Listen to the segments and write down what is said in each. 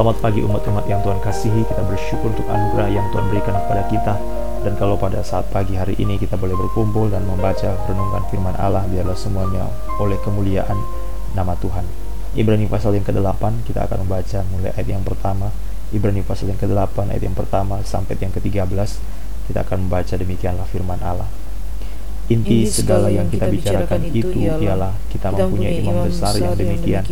Selamat pagi umat-umat yang Tuhan kasihi, kita bersyukur untuk anugerah yang Tuhan berikan kepada kita. Dan kalau pada saat pagi hari ini kita boleh berkumpul dan membaca renungan firman Allah, biarlah semuanya oleh kemuliaan nama Tuhan. Ibrani pasal yang ke-8, kita akan membaca mulai ayat yang pertama. Ibrani pasal yang ke-8, ayat yang pertama sampai yang ke-13. Kita akan membaca demikianlah firman Allah. Inti segala yang kita bicarakan itu ialah kita mempunyai imam besar yang demikian,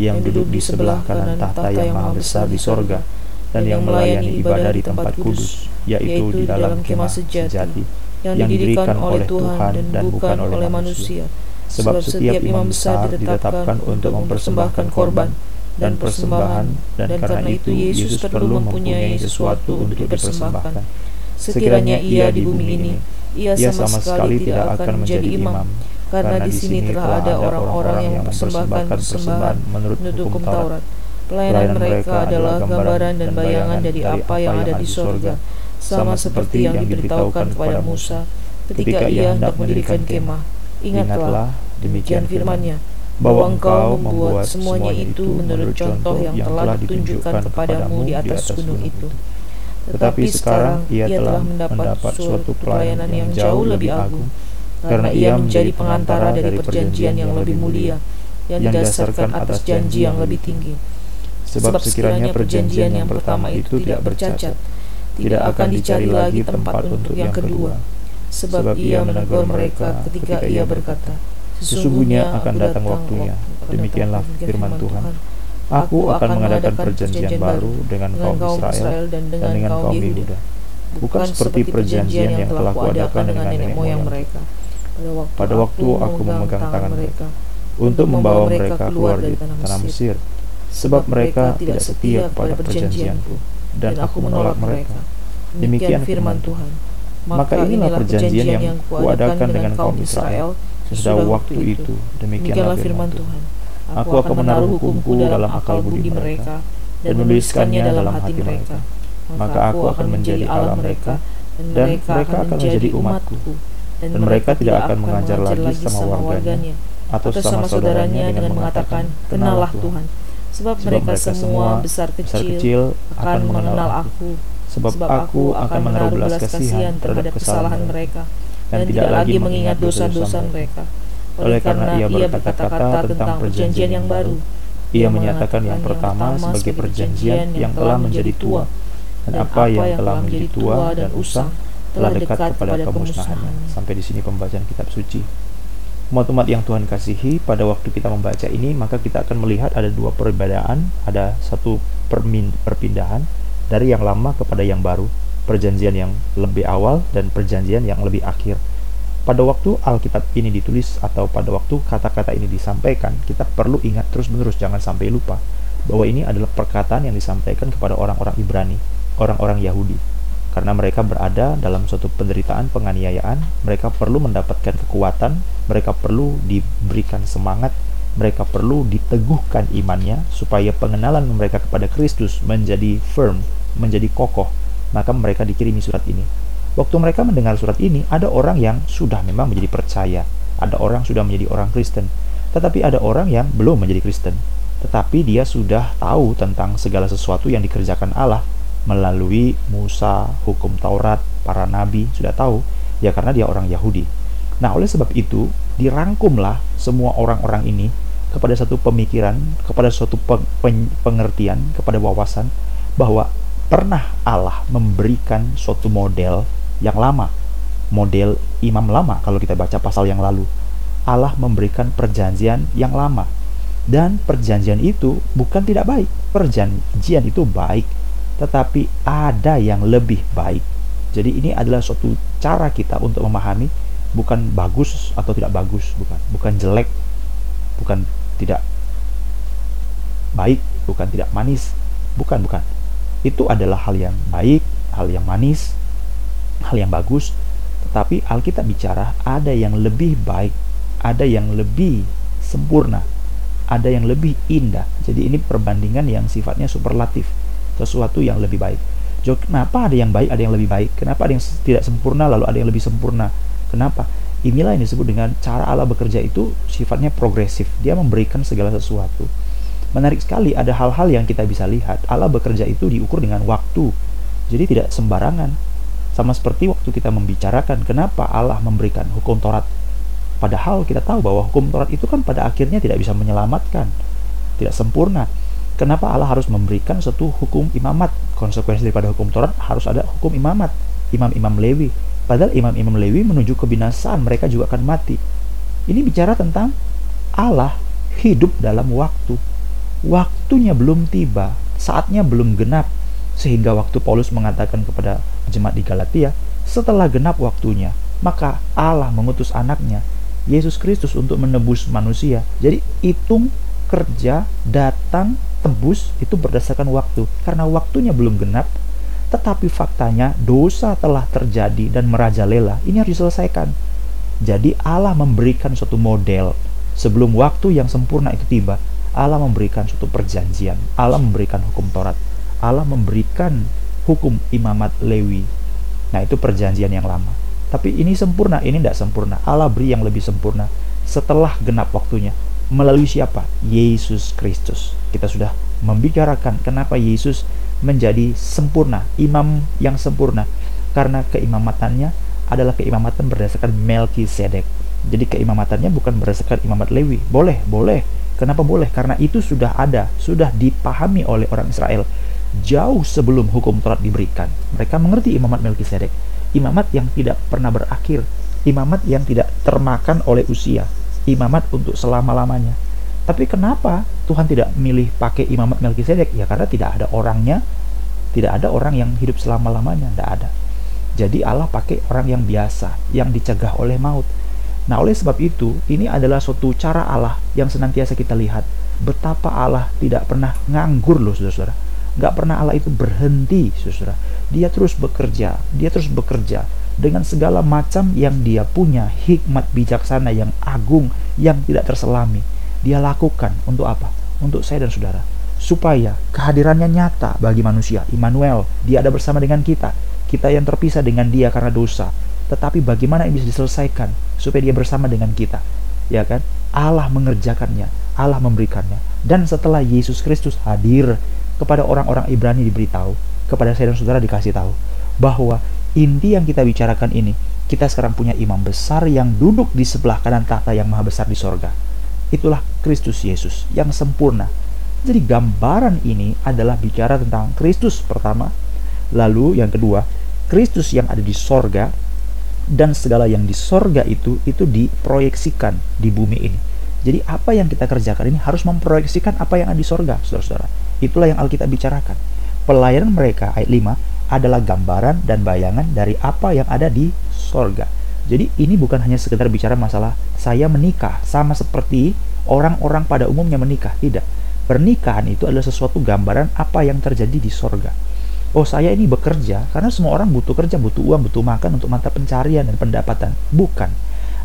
yang duduk di sebelah kanan tahta yang maha besar di sorga, dan yang melayani ibadah di tempat kudus, yaitu di dalam kemah sejati, yang didirikan oleh Tuhan dan bukan oleh manusia. Sebab setiap imam besar ditetapkan untuk mempersembahkan korban dan persembahan, dan karena itu Yesus perlu mempunyai sesuatu untuk dipersembahkan. Sekiranya ia di bumi ini, ia sama, sama sekali tidak akan menjadi imam, karena di sini telah ada orang-orang yang mempersembahkan persembahan. menurut hukum Taurat. Pelayanan mereka adalah gambaran dan bayangan dari apa yang ada di sorga, sama seperti yang diberitahukan kepada Musa. Ketika ia hendak mendirikan kemah. Ingatlah, demikian firmannya, bahwa engkau membuat semuanya itu menurut contoh yang telah ditunjukkan kepadamu di atas gunung itu. Tetapi sekarang ia telah mendapat suatu pelayanan yang jauh lebih agung, karena ia menjadi pengantara dari perjanjian yang lebih mulia, yang didasarkan atas janji yang lebih tinggi. Sebab sekiranya perjanjian yang pertama itu tidak bercacat, tidak akan dicari lagi tempat untuk yang kedua. Sebab ia menegur mereka ketika ia berkata, Sesungguhnya akan datang waktunya. Demikianlah firman Tuhan Aku akan mengadakan perjanjian baru dengan kaum Israel dan dengan kaum Yehuda. Bukan seperti perjanjian yang telah kuadakan dengan nenek moyang mereka. Pada waktu aku memegang tangan mereka untuk membawa mereka keluar dari tanah Mesir, sebab mereka tidak setia kepada perjanjianku, dan aku menolak mereka. Demikian firman Tuhan. Maka inilah perjanjian yang kuadakan dengan kaum Israel sesudah waktu itu. Demikianlah firman Tuhan. Aku akan menaruh hukumku dalam akal budi mereka dan menuliskannya dalam hati mereka. Maka aku akan menjadi Allah mereka dan mereka akan menjadi umatku. Dan mereka tidak akan mengajar lagi sama warganya atau sama saudaranya dengan mengatakan, Kenallah Tuhan. Sebab mereka semua besar kecil akan mengenal aku. Sebab aku akan menaruh belas kasihan terhadap kesalahan mereka dan tidak lagi mengingat dosa-dosa mereka oleh karena ia berkata-kata tentang perjanjian yang baru. Ia menyatakan yang pertama sebagai perjanjian yang telah menjadi tua, dan apa yang telah menjadi tua dan usang telah dekat kepada kemusnahannya. Sampai di sini pembacaan kitab suci. Umat-umat yang Tuhan kasihi, pada waktu kita membaca ini, maka kita akan melihat ada dua perbedaan, ada satu perpindahan dari yang lama kepada yang baru, perjanjian yang lebih awal dan perjanjian yang lebih akhir. Pada waktu Alkitab ini ditulis atau pada waktu kata-kata ini disampaikan, kita perlu ingat terus-menerus jangan sampai lupa bahwa ini adalah perkataan yang disampaikan kepada orang-orang Ibrani, orang-orang Yahudi. Karena mereka berada dalam suatu penderitaan penganiayaan, mereka perlu mendapatkan kekuatan, mereka perlu diberikan semangat, mereka perlu diteguhkan imannya supaya pengenalan mereka kepada Kristus menjadi firm, menjadi kokoh. Maka mereka dikirimi surat ini Waktu mereka mendengar surat ini, ada orang yang sudah memang menjadi percaya, ada orang sudah menjadi orang Kristen, tetapi ada orang yang belum menjadi Kristen, tetapi dia sudah tahu tentang segala sesuatu yang dikerjakan Allah melalui Musa, hukum Taurat, para nabi, sudah tahu, ya karena dia orang Yahudi. Nah, oleh sebab itu, dirangkumlah semua orang-orang ini kepada satu pemikiran, kepada suatu pengertian, kepada wawasan bahwa pernah Allah memberikan suatu model yang lama, model imam lama kalau kita baca pasal yang lalu. Allah memberikan perjanjian yang lama. Dan perjanjian itu bukan tidak baik. Perjanjian itu baik, tetapi ada yang lebih baik. Jadi ini adalah suatu cara kita untuk memahami bukan bagus atau tidak bagus, bukan. Bukan jelek, bukan tidak baik, bukan tidak manis, bukan, bukan. Itu adalah hal yang baik, hal yang manis, hal yang bagus, tetapi Alkitab bicara ada yang lebih baik, ada yang lebih sempurna, ada yang lebih indah. Jadi ini perbandingan yang sifatnya superlatif, sesuatu yang lebih baik. Jadi, kenapa ada yang baik, ada yang lebih baik? Kenapa ada yang tidak sempurna lalu ada yang lebih sempurna? Kenapa? Inilah yang disebut dengan cara Allah bekerja itu sifatnya progresif. Dia memberikan segala sesuatu. Menarik sekali ada hal-hal yang kita bisa lihat. Allah bekerja itu diukur dengan waktu. Jadi tidak sembarangan. Sama seperti waktu kita membicarakan kenapa Allah memberikan hukum Taurat. Padahal kita tahu bahwa hukum Taurat itu kan pada akhirnya tidak bisa menyelamatkan. Tidak sempurna. Kenapa Allah harus memberikan satu hukum imamat? Konsekuensi daripada hukum Taurat harus ada hukum imamat. Imam-imam Lewi. Padahal imam-imam Lewi menuju kebinasaan, mereka juga akan mati. Ini bicara tentang Allah hidup dalam waktu waktunya belum tiba, saatnya belum genap, sehingga waktu Paulus mengatakan kepada jemaat di Galatia, setelah genap waktunya, maka Allah mengutus anaknya, Yesus Kristus untuk menebus manusia. Jadi hitung kerja, datang, tebus itu berdasarkan waktu. Karena waktunya belum genap, tetapi faktanya dosa telah terjadi dan merajalela. Ini harus diselesaikan. Jadi Allah memberikan suatu model sebelum waktu yang sempurna itu tiba Allah memberikan suatu perjanjian, Allah memberikan hukum Taurat, Allah memberikan hukum imamat Lewi. Nah, itu perjanjian yang lama. Tapi ini sempurna, ini tidak sempurna. Allah beri yang lebih sempurna setelah genap waktunya. Melalui siapa? Yesus Kristus. Kita sudah membicarakan kenapa Yesus menjadi sempurna, imam yang sempurna. Karena keimamatannya adalah keimamatan berdasarkan Melkisedek. Jadi keimamatannya bukan berdasarkan imamat Lewi. Boleh, boleh Kenapa boleh? Karena itu sudah ada, sudah dipahami oleh orang Israel jauh sebelum hukum Taurat diberikan. Mereka mengerti imamat Melkisedek, imamat yang tidak pernah berakhir, imamat yang tidak termakan oleh usia, imamat untuk selama-lamanya. Tapi kenapa Tuhan tidak milih pakai imamat Melkisedek? Ya karena tidak ada orangnya, tidak ada orang yang hidup selama-lamanya, tidak ada. Jadi Allah pakai orang yang biasa, yang dicegah oleh maut Nah, oleh sebab itu, ini adalah suatu cara Allah yang senantiasa kita lihat. Betapa Allah tidak pernah nganggur loh, saudara-saudara. Nggak pernah Allah itu berhenti, saudara. Dia terus bekerja, dia terus bekerja dengan segala macam yang dia punya, hikmat bijaksana yang agung, yang tidak terselami. Dia lakukan untuk apa? Untuk saya dan saudara. Supaya kehadirannya nyata bagi manusia. Immanuel, dia ada bersama dengan kita. Kita yang terpisah dengan dia karena dosa tetapi bagaimana ini bisa diselesaikan supaya dia bersama dengan kita ya kan Allah mengerjakannya Allah memberikannya dan setelah Yesus Kristus hadir kepada orang-orang Ibrani diberitahu kepada saya dan saudara dikasih tahu bahwa inti yang kita bicarakan ini kita sekarang punya imam besar yang duduk di sebelah kanan tahta yang maha besar di sorga itulah Kristus Yesus yang sempurna jadi gambaran ini adalah bicara tentang Kristus pertama lalu yang kedua Kristus yang ada di sorga dan segala yang di sorga itu itu diproyeksikan di bumi ini. Jadi apa yang kita kerjakan ini harus memproyeksikan apa yang ada di sorga, saudara-saudara. Itulah yang Alkitab bicarakan. Pelayanan mereka, ayat 5, adalah gambaran dan bayangan dari apa yang ada di sorga. Jadi ini bukan hanya sekedar bicara masalah saya menikah, sama seperti orang-orang pada umumnya menikah. Tidak. Pernikahan itu adalah sesuatu gambaran apa yang terjadi di sorga oh saya ini bekerja karena semua orang butuh kerja, butuh uang, butuh makan untuk mata pencarian dan pendapatan. Bukan.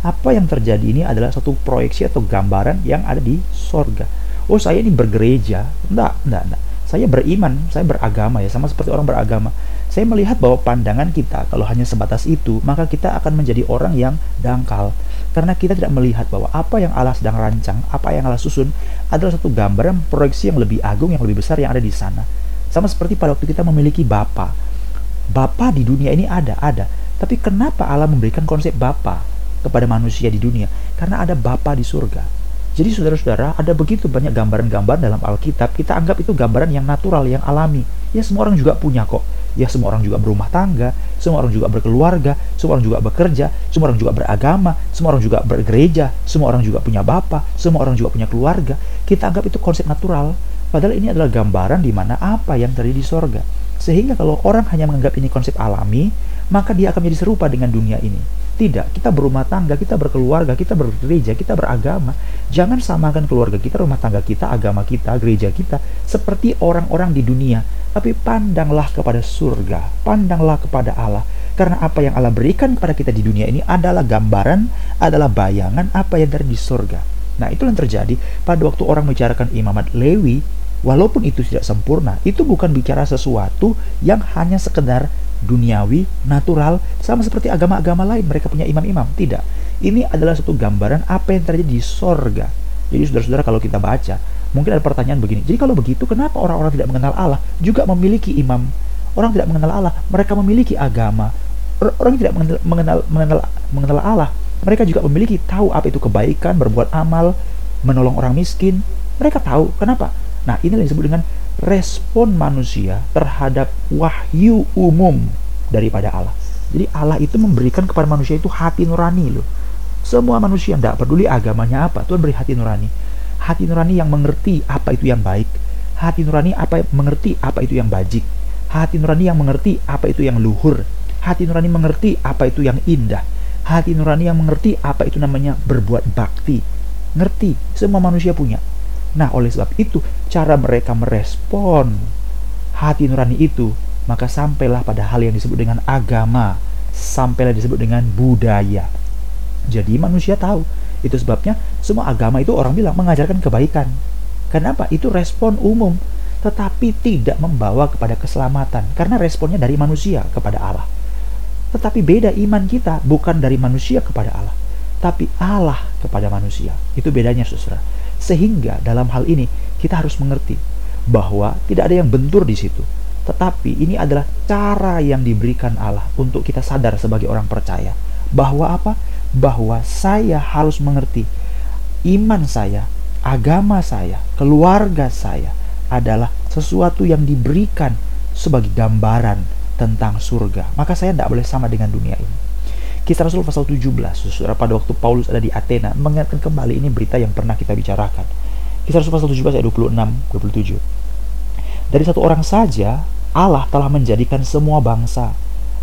Apa yang terjadi ini adalah satu proyeksi atau gambaran yang ada di sorga. Oh saya ini bergereja. Enggak, enggak, enggak. Saya beriman, saya beragama ya, sama seperti orang beragama. Saya melihat bahwa pandangan kita kalau hanya sebatas itu, maka kita akan menjadi orang yang dangkal. Karena kita tidak melihat bahwa apa yang Allah sedang rancang, apa yang Allah susun adalah satu gambaran proyeksi yang lebih agung, yang lebih besar yang ada di sana. Sama seperti pada waktu kita memiliki Bapa. Bapa di dunia ini ada, ada. Tapi kenapa Allah memberikan konsep Bapa kepada manusia di dunia? Karena ada Bapa di surga. Jadi saudara-saudara, ada begitu banyak gambaran-gambaran dalam Alkitab, kita anggap itu gambaran yang natural, yang alami. Ya semua orang juga punya kok. Ya semua orang juga berumah tangga, semua orang juga berkeluarga, semua orang juga bekerja, semua orang juga beragama, semua orang juga bergereja, semua orang juga punya bapak, semua orang juga punya keluarga. Kita anggap itu konsep natural. Padahal ini adalah gambaran di mana apa yang terjadi di sorga. Sehingga kalau orang hanya menganggap ini konsep alami, maka dia akan menjadi serupa dengan dunia ini. Tidak, kita berumah tangga, kita berkeluarga, kita bergereja, kita beragama. Jangan samakan keluarga kita, rumah tangga kita, agama kita, gereja kita seperti orang-orang di dunia. Tapi pandanglah kepada surga, pandanglah kepada Allah. Karena apa yang Allah berikan kepada kita di dunia ini adalah gambaran, adalah bayangan apa yang dari di surga. Nah, itu yang terjadi pada waktu orang membicarakan imamat Lewi, walaupun itu tidak sempurna, itu bukan bicara sesuatu yang hanya sekedar duniawi, natural, sama seperti agama-agama lain. Mereka punya imam-imam. Tidak. Ini adalah satu gambaran apa yang terjadi di sorga. Jadi saudara-saudara kalau kita baca, Mungkin ada pertanyaan begini. Jadi kalau begitu kenapa orang-orang tidak mengenal Allah juga memiliki imam? Orang tidak mengenal Allah, mereka memiliki agama. Orang tidak mengenal mengenal mengenal, mengenal Allah, mereka juga memiliki tahu apa itu kebaikan, berbuat amal, menolong orang miskin. Mereka tahu kenapa. Nah, ini yang disebut dengan respon manusia terhadap wahyu umum daripada Allah. Jadi Allah itu memberikan kepada manusia itu hati nurani loh. Semua manusia tidak peduli agamanya apa, Tuhan beri hati nurani hati nurani yang mengerti apa itu yang baik, hati nurani apa mengerti apa itu yang bajik, hati nurani yang mengerti apa itu yang luhur, hati nurani mengerti apa itu yang indah, hati nurani yang mengerti apa itu namanya berbuat bakti. Ngerti, semua manusia punya. Nah, oleh sebab itu, cara mereka merespon hati nurani itu, maka sampailah pada hal yang disebut dengan agama, sampailah disebut dengan budaya. Jadi manusia tahu itu sebabnya semua agama itu orang bilang mengajarkan kebaikan. Kenapa? Itu respon umum, tetapi tidak membawa kepada keselamatan karena responnya dari manusia kepada Allah. Tetapi beda iman kita bukan dari manusia kepada Allah, tapi Allah kepada manusia. Itu bedanya, Saudara. Sehingga dalam hal ini kita harus mengerti bahwa tidak ada yang bentur di situ. Tetapi ini adalah cara yang diberikan Allah untuk kita sadar sebagai orang percaya bahwa apa? bahwa saya harus mengerti iman saya, agama saya, keluarga saya adalah sesuatu yang diberikan sebagai gambaran tentang surga. Maka saya tidak boleh sama dengan dunia ini. Kisah Rasul pasal 17, saudara pada waktu Paulus ada di Athena, mengingatkan kembali ini berita yang pernah kita bicarakan. Kisah Rasul pasal 17 ayat 26, 27. Dari satu orang saja, Allah telah menjadikan semua bangsa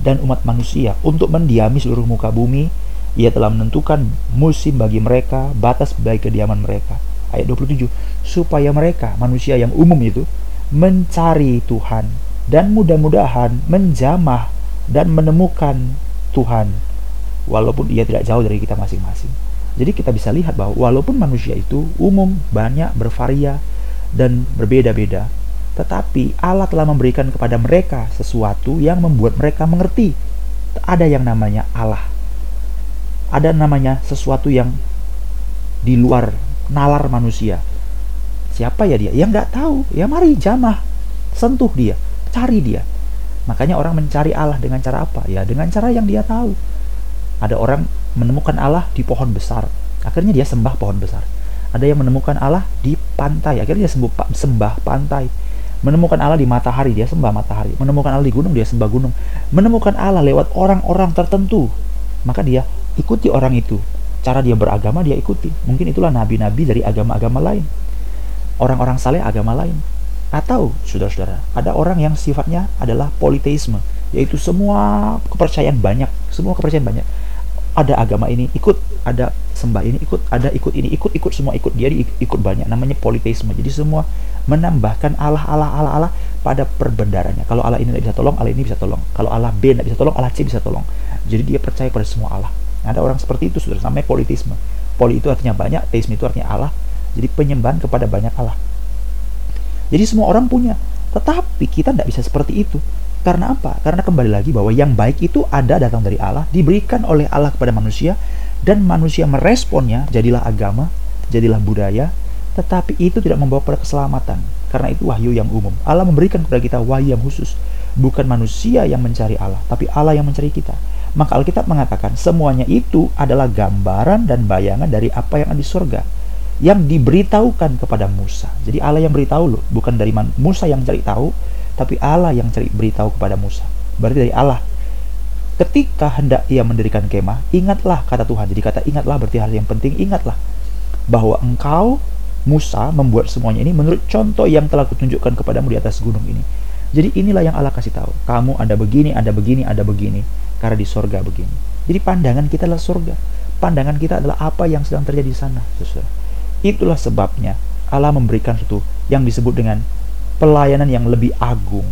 dan umat manusia untuk mendiami seluruh muka bumi ia telah menentukan musim bagi mereka, batas bagi kediaman mereka. Ayat 27, supaya mereka, manusia yang umum itu, mencari Tuhan dan mudah-mudahan menjamah dan menemukan Tuhan walaupun ia tidak jauh dari kita masing-masing. Jadi kita bisa lihat bahwa walaupun manusia itu umum, banyak, bervaria dan berbeda-beda, tetapi Allah telah memberikan kepada mereka sesuatu yang membuat mereka mengerti. Ada yang namanya Allah ada namanya sesuatu yang di luar nalar manusia. Siapa ya dia? Yang nggak tahu. Ya mari jamah, sentuh dia, cari dia. Makanya orang mencari Allah dengan cara apa? Ya dengan cara yang dia tahu. Ada orang menemukan Allah di pohon besar. Akhirnya dia sembah pohon besar. Ada yang menemukan Allah di pantai. Akhirnya dia sembah, pantai. Menemukan Allah di matahari, dia sembah matahari. Menemukan Allah di gunung, dia sembah gunung. Menemukan Allah lewat orang-orang tertentu, maka dia ikuti orang itu cara dia beragama dia ikuti mungkin itulah nabi-nabi dari agama-agama lain orang-orang saleh agama lain atau saudara-saudara ada orang yang sifatnya adalah politeisme yaitu semua kepercayaan banyak semua kepercayaan banyak ada agama ini ikut ada sembah ini ikut ada ikut ini ikut ikut semua ikut dia ikut banyak namanya politeisme jadi semua menambahkan Allah Allah Allah Allah pada perbendarannya kalau Allah ini tidak bisa tolong Allah ini bisa tolong kalau Allah B tidak bisa tolong Allah C bisa tolong jadi dia percaya pada semua Allah ada orang seperti itu, sudah namanya politisme. Poli itu artinya banyak, teisme itu artinya Allah. Jadi penyembahan kepada banyak Allah. Jadi semua orang punya. Tetapi kita tidak bisa seperti itu. Karena apa? Karena kembali lagi bahwa yang baik itu ada datang dari Allah, diberikan oleh Allah kepada manusia, dan manusia meresponnya, jadilah agama, jadilah budaya, tetapi itu tidak membawa pada keselamatan. Karena itu wahyu yang umum. Allah memberikan kepada kita wahyu yang khusus. Bukan manusia yang mencari Allah, tapi Allah yang mencari kita. Maka Alkitab mengatakan semuanya itu adalah gambaran dan bayangan dari apa yang ada di surga yang diberitahukan kepada Musa. Jadi Allah yang beritahu loh, bukan dari Musa yang cari tahu, tapi Allah yang cari beritahu kepada Musa. Berarti dari Allah. Ketika hendak ia mendirikan kemah, ingatlah kata Tuhan. Jadi kata ingatlah berarti hal yang penting, ingatlah bahwa engkau Musa membuat semuanya ini menurut contoh yang telah kutunjukkan kepadamu di atas gunung ini. Jadi inilah yang Allah kasih tahu. Kamu ada begini, ada begini, ada begini karena di sorga begini. Jadi pandangan kita adalah sorga. Pandangan kita adalah apa yang sedang terjadi di sana. Itulah sebabnya Allah memberikan satu yang disebut dengan pelayanan yang lebih agung.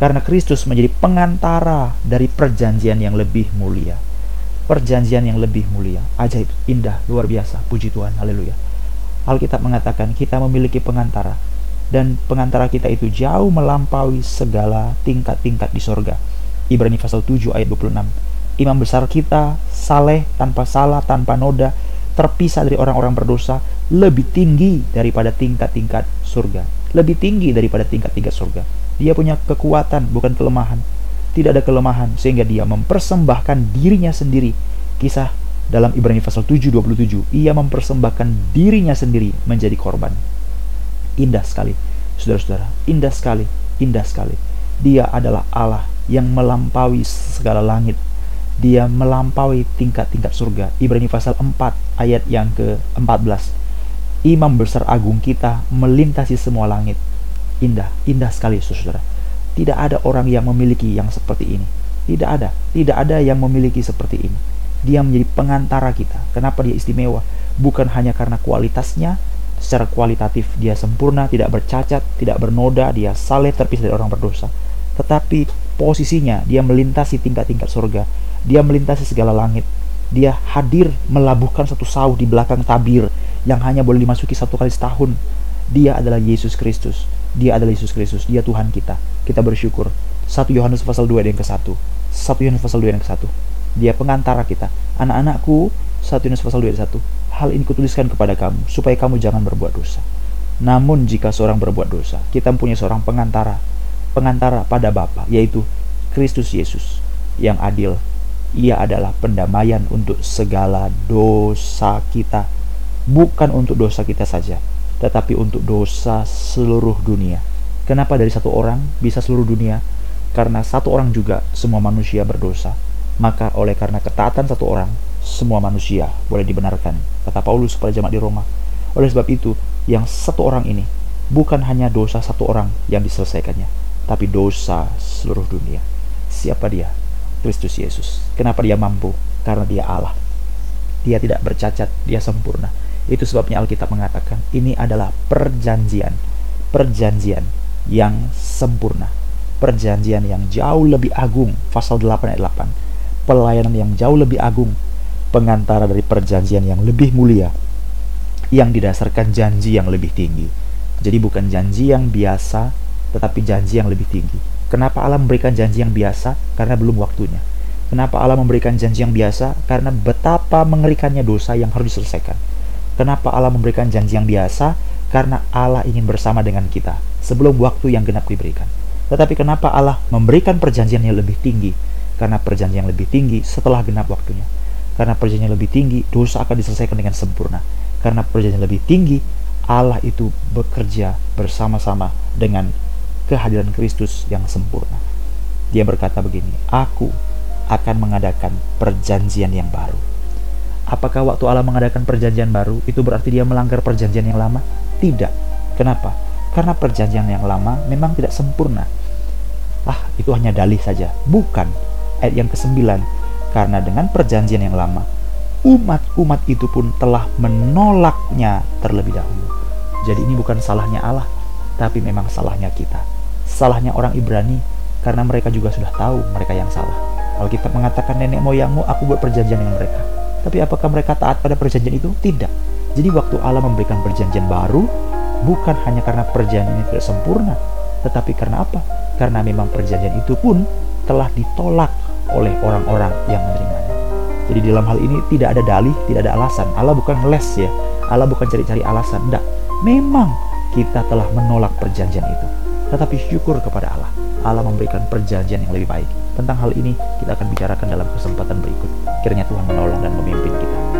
Karena Kristus menjadi pengantara dari perjanjian yang lebih mulia. Perjanjian yang lebih mulia. Ajaib, indah, luar biasa. Puji Tuhan, haleluya. Alkitab mengatakan kita memiliki pengantara. Dan pengantara kita itu jauh melampaui segala tingkat-tingkat di sorga Ibrani pasal 7 ayat 26. Imam besar kita, saleh, tanpa salah, tanpa noda, terpisah dari orang-orang berdosa, lebih tinggi daripada tingkat-tingkat surga. Lebih tinggi daripada tingkat-tingkat surga. Dia punya kekuatan, bukan kelemahan. Tidak ada kelemahan, sehingga dia mempersembahkan dirinya sendiri. Kisah dalam Ibrani pasal 7, 27, ia mempersembahkan dirinya sendiri menjadi korban. Indah sekali, saudara-saudara. Indah sekali, indah sekali. Dia adalah Allah yang melampaui segala langit. Dia melampaui tingkat-tingkat surga. Ibrani pasal 4 ayat yang ke-14 imam besar agung kita melintasi semua langit. Indah, indah sekali saudara. Tidak ada orang yang memiliki yang seperti ini. Tidak ada, tidak ada yang memiliki seperti ini. Dia menjadi pengantara kita. Kenapa dia istimewa? Bukan hanya karena kualitasnya, secara kualitatif dia sempurna, tidak bercacat, tidak bernoda, dia saleh terpisah dari orang berdosa. Tetapi posisinya dia melintasi tingkat-tingkat surga. Dia melintasi segala langit. Dia hadir melabuhkan satu sauh di belakang tabir yang hanya boleh dimasuki satu kali setahun. Dia adalah Yesus Kristus. Dia adalah Yesus Kristus. Dia Tuhan kita. Kita bersyukur. 1 Yohanes pasal 2 yang ke-1. 1 Yohanes pasal 2 yang ke-1. Dia pengantara kita. Anak-anakku, 1 Yohanes pasal 2 ayat 1. Hal ini kutuliskan kepada kamu supaya kamu jangan berbuat dosa. Namun jika seorang berbuat dosa, kita mempunyai seorang pengantara, pengantara pada Bapa, yaitu Kristus Yesus yang adil. Ia adalah pendamaian untuk segala dosa kita bukan untuk dosa kita saja, tetapi untuk dosa seluruh dunia. Kenapa dari satu orang bisa seluruh dunia? Karena satu orang juga semua manusia berdosa. Maka oleh karena ketaatan satu orang, semua manusia boleh dibenarkan. Kata Paulus kepada jemaat di Roma. Oleh sebab itu, yang satu orang ini bukan hanya dosa satu orang yang diselesaikannya, tapi dosa seluruh dunia. Siapa dia? Kristus Yesus. Kenapa dia mampu? Karena dia Allah. Dia tidak bercacat, dia sempurna. Itu sebabnya Alkitab mengatakan ini adalah perjanjian. Perjanjian yang sempurna. Perjanjian yang jauh lebih agung. Pasal 8 ayat 8. Pelayanan yang jauh lebih agung. Pengantara dari perjanjian yang lebih mulia. Yang didasarkan janji yang lebih tinggi. Jadi bukan janji yang biasa, tetapi janji yang lebih tinggi. Kenapa Allah memberikan janji yang biasa? Karena belum waktunya. Kenapa Allah memberikan janji yang biasa? Karena betapa mengerikannya dosa yang harus diselesaikan. Kenapa Allah memberikan janji yang biasa? Karena Allah ingin bersama dengan kita sebelum waktu yang genap diberikan. Tetapi kenapa Allah memberikan perjanjian yang lebih tinggi? Karena perjanjian yang lebih tinggi setelah genap waktunya. Karena perjanjian yang lebih tinggi, dosa akan diselesaikan dengan sempurna. Karena perjanjian yang lebih tinggi, Allah itu bekerja bersama-sama dengan kehadiran Kristus yang sempurna. Dia berkata begini, Aku akan mengadakan perjanjian yang baru Apakah waktu Allah mengadakan perjanjian baru itu berarti dia melanggar perjanjian yang lama? Tidak. Kenapa? Karena perjanjian yang lama memang tidak sempurna. Ah, itu hanya dalih saja. Bukan. Ayat yang ke-9. Karena dengan perjanjian yang lama, umat-umat itu pun telah menolaknya terlebih dahulu. Jadi ini bukan salahnya Allah, tapi memang salahnya kita. Salahnya orang Ibrani karena mereka juga sudah tahu mereka yang salah. Alkitab mengatakan nenek moyangmu aku buat perjanjian dengan mereka tapi apakah mereka taat pada perjanjian itu? Tidak. Jadi waktu Allah memberikan perjanjian baru, bukan hanya karena perjanjian ini tidak sempurna, tetapi karena apa? Karena memang perjanjian itu pun telah ditolak oleh orang-orang yang menerimanya. Jadi dalam hal ini tidak ada dalih, tidak ada alasan. Allah bukan ngeles ya. Allah bukan cari-cari alasan. Tidak. Memang kita telah menolak perjanjian itu. Tetapi syukur kepada Allah. Allah memberikan perjanjian yang lebih baik. Tentang hal ini kita akan bicarakan dalam kesempatan berikut. Kiranya Tuhan menolong dan memimpin kita.